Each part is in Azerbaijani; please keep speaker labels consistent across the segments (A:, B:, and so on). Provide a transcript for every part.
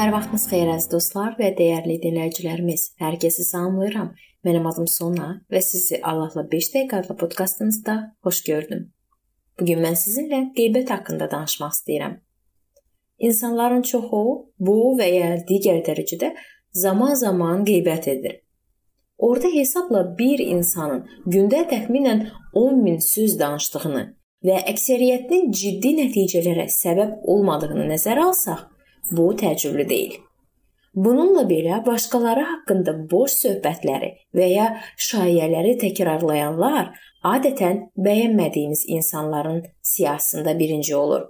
A: Hər vaxtınız xeyir əziz dostlar və dəyərli dinləyicilərimiz. Hər kəsi salamlayıram. Mənim adım Sona və sizi Allahla 5 dəqiqə adlı podkastımızda xoş gördüm. Bu gün mən sizinlə qeybət haqqında danışmaq istəyirəm. İnsanların çoxu bu və ya digər dərəcədə zaman-zaman qeybət edir. Orda hesabla bir insanın gündə təxminən 10 min söz danışdığını və əksəriyyətinin ciddi nəticələrə səbəb olmadığını nəzərə alsaq, Bu təəccüblü deyil. Bununla belə başqaları haqqında boş söhbətləri və ya şayələri təkrarlayanlar adətən bəyənmədiyimiz insanların siyahısında birinci olur.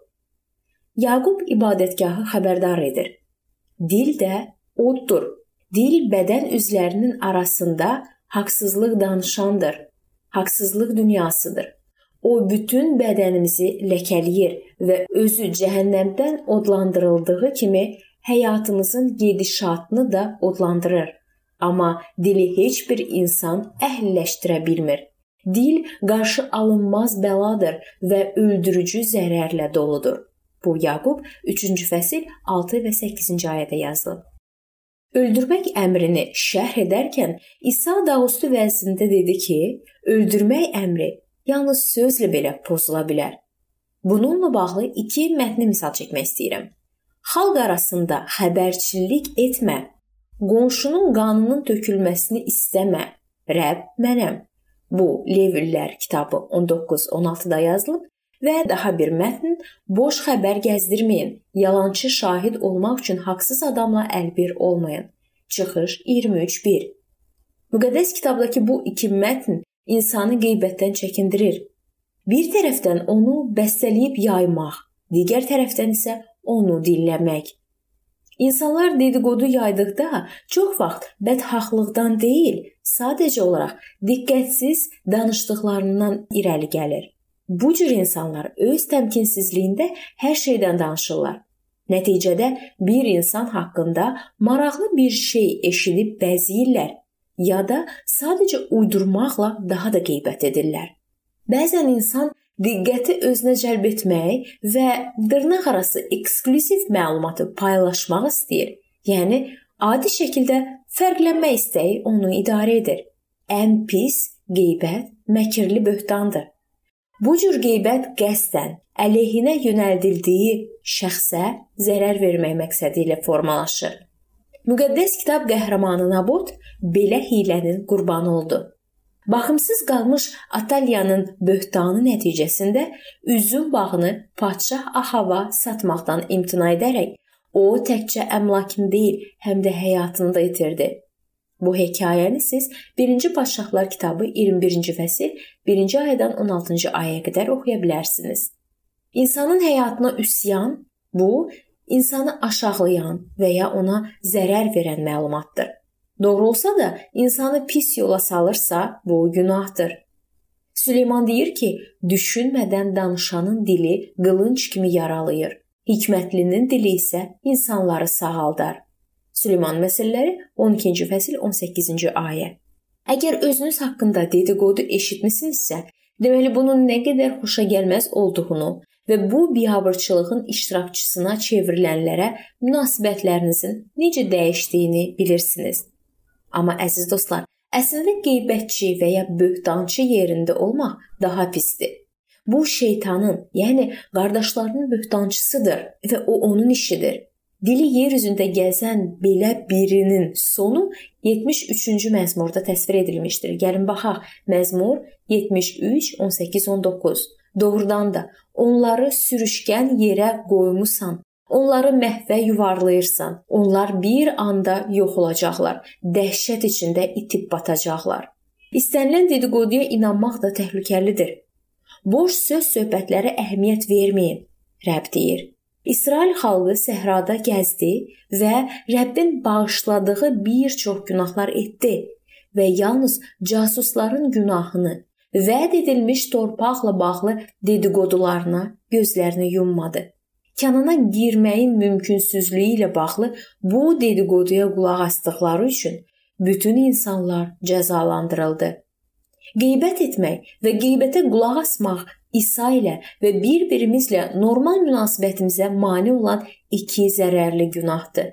A: Yaqub ibadətgahı xəbərdar edir. Dil də oddur. Dil bədən üzvlərinin arasında haqsızlıq danışandır. Haqsızlıq dünyasıdır. O bütün bədənimizi ləkələyir və özü cəhənnəmdən odlandırıldığı kimi həyatımızın gedişatını da odlandırır. Amma dili heç bir insan əhliləşdirə bilmir. Dil qarşı alınmaz bəladır və öldürücü zərərlə doludur. Bu Yaqub 3-cü fəsil 6 və 8-ci ayədə yazılıb. Öldürmək əmrini şərh edərkən İsa Dağüstü vəznində dedi ki, öldürmək əmri yalnız sözlə belə pozula bilər. Bununla bağlı iki mətni misal çəkmək istəyirəm. Xalq arasında xəbərçilik etmə. Qonşunun qanının tökülməsini istəmə. Rəbb mənəm. Bu Levilər kitabı 19-16-da yazılıb və daha bir mətn boş xəbər gəzdirməyin. Yalançı şahid olmaq üçün haqsız adamla əlbir olmayın. Çıxış 23:1. Müqəddəs kitabdakı bu iki mətn insanı qeybətdən çəkindirir. Bir tərəfdən onu bəstələyib yaymaq, digər tərəfdən isə onu dinləmək. İnsanlar dediqodu yaydıqda çox vaxt bədhaxlıqdan deyil, sadəcə olaraq diqqətsiz danışdıqlarından irəli gəlir. Bu cür insanlar öz təmkinsizliyində hər şeydən danışırlar. Nəticədə bir insan haqqında maraqlı bir şey eşidib bəziyirlər ya da sadəcə uydurmaqla daha da qeybət edirlər. Bəzən insan diqqəti özünə cəlb etmək və dırnaqarası ekskluziv məlumatı paylaşmaq istəyir. Yəni adi şəkildə fərqlənmək istəyi onu idarə edir. Ən pis qeybət məkirli böhtandır. Bu cür qeybət qəsdən əleyhinə yönəldildiyi şəxsə zərər vermək məqsədi ilə formalaşır. Müqəddəs kitab qəhrəmanı Nabot belə hiylənin qurbanı oldu. Baxımsız qalmış Atalyanın böhtanı nəticəsində üzüm bağını padşah Ahava satmaqdan imtina edərək o təkcə əmlakını deyil, həm də həyatını da itirdi. Bu hekayəni siz 1-ci Padşahlar kitabı 21-ci fəsil 1-ci ayədən 16-cı ayəyə qədər oxuya bilərsiniz. İnsanın həyatına üsyan bu insanı aşağılayan və ya ona zərər verən məlumatdır. Doğru olsa da, insanı pis yola salırsa, bu günahdır. Süleyman deyir ki, düşünmədən danışanın dili qılınc kimi yaralayır. Hikmətlinin dili isə insanları sağaldar. Süleyman məsəlləri 12-ci fəsil 18-ci ayə. Əgər özünüz haqqında dediqodu eşitmisinizsə, deməli bunun nə qədər xoşa gəlməz olduğunu və bu biabırçılığın iştirakçısına çevrilənlərə münasibətlərinizin necə dəyişdiyini bilirsiniz. Amma əziz dostlar, əslində qeybətçi və ya böhtançı yerində olmaq daha pisdir. Bu şeytanın, yəni qardaşlarının böhtançısıdır və o onun işidir. Dili yer üzündə gəzən belə birinin sonu 73-cü məzmurda təsvir edilmişdir. Gəlin baxaq. Məzmur 73 18 19. Doğrudan da onları sürüşkən yerə qoymusan. Onları məhvə yuvarlayırsan. Onlar bir anda yox olacaqlar. Dəhşət içində itib batacaqlar. İstənilən dediqoduya inanmaq da təhlükəlidir. Boş söz söhbətlərə əhəmiyyət verməyin. Rəbb deyir. İsrail xalqı səhrada gəzdi və Rəbbin bağışladığı bir çox günahlar etdi və yalnız casusların günahını vəd edilmiş torpaqla bağlı dediqodularına gözlərini yummadı. Kənana girməyin mümkünsüzlüyü ilə bağlı bu dediqoduya qulaq asdıqları üçün bütün insanlar cəzalandırıldı. Qeybət etmək və qeybətə qulaq asmaq İsa ilə və bir-birimizlə normal münasibətimizə mane olan iki zərərli günahdır.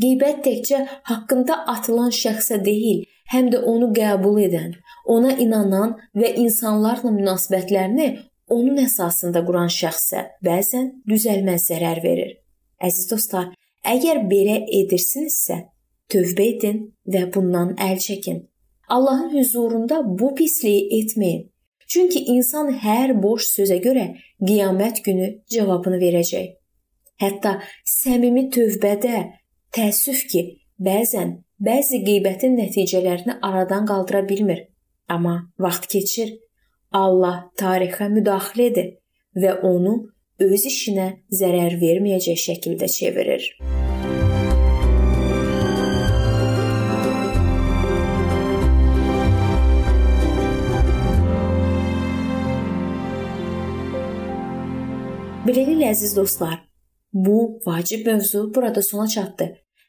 A: Qeybət təkcə haqqında atılan şəxsə deyil, həm də onu qəbul edən, ona inanan və insanlarla münasibətlərini onun əsasında quran şəxsə bəzən düzəlməz zərər verir. Əziz dostlar, əgər belə edirsinizsə, tövbə edin və bundan əl çəkin. Allahın huzurunda bu pisliyi etməyin. Çünki insan hər boş sözə görə qiyamət günü cavabını verəcək. Hətta səmimi tövbədə Təəssüf ki, bəzən bəzi qeybətin nəticələrini aradan qaldıra bilmir. Amma vaxt keçir, Allah tarixə müdaxilə edir və onu öz işinə zərər verməyəcək şəkildə çevirir. Beləliklə əziz dostlar, bu vacib mövzu burada sona çatdı.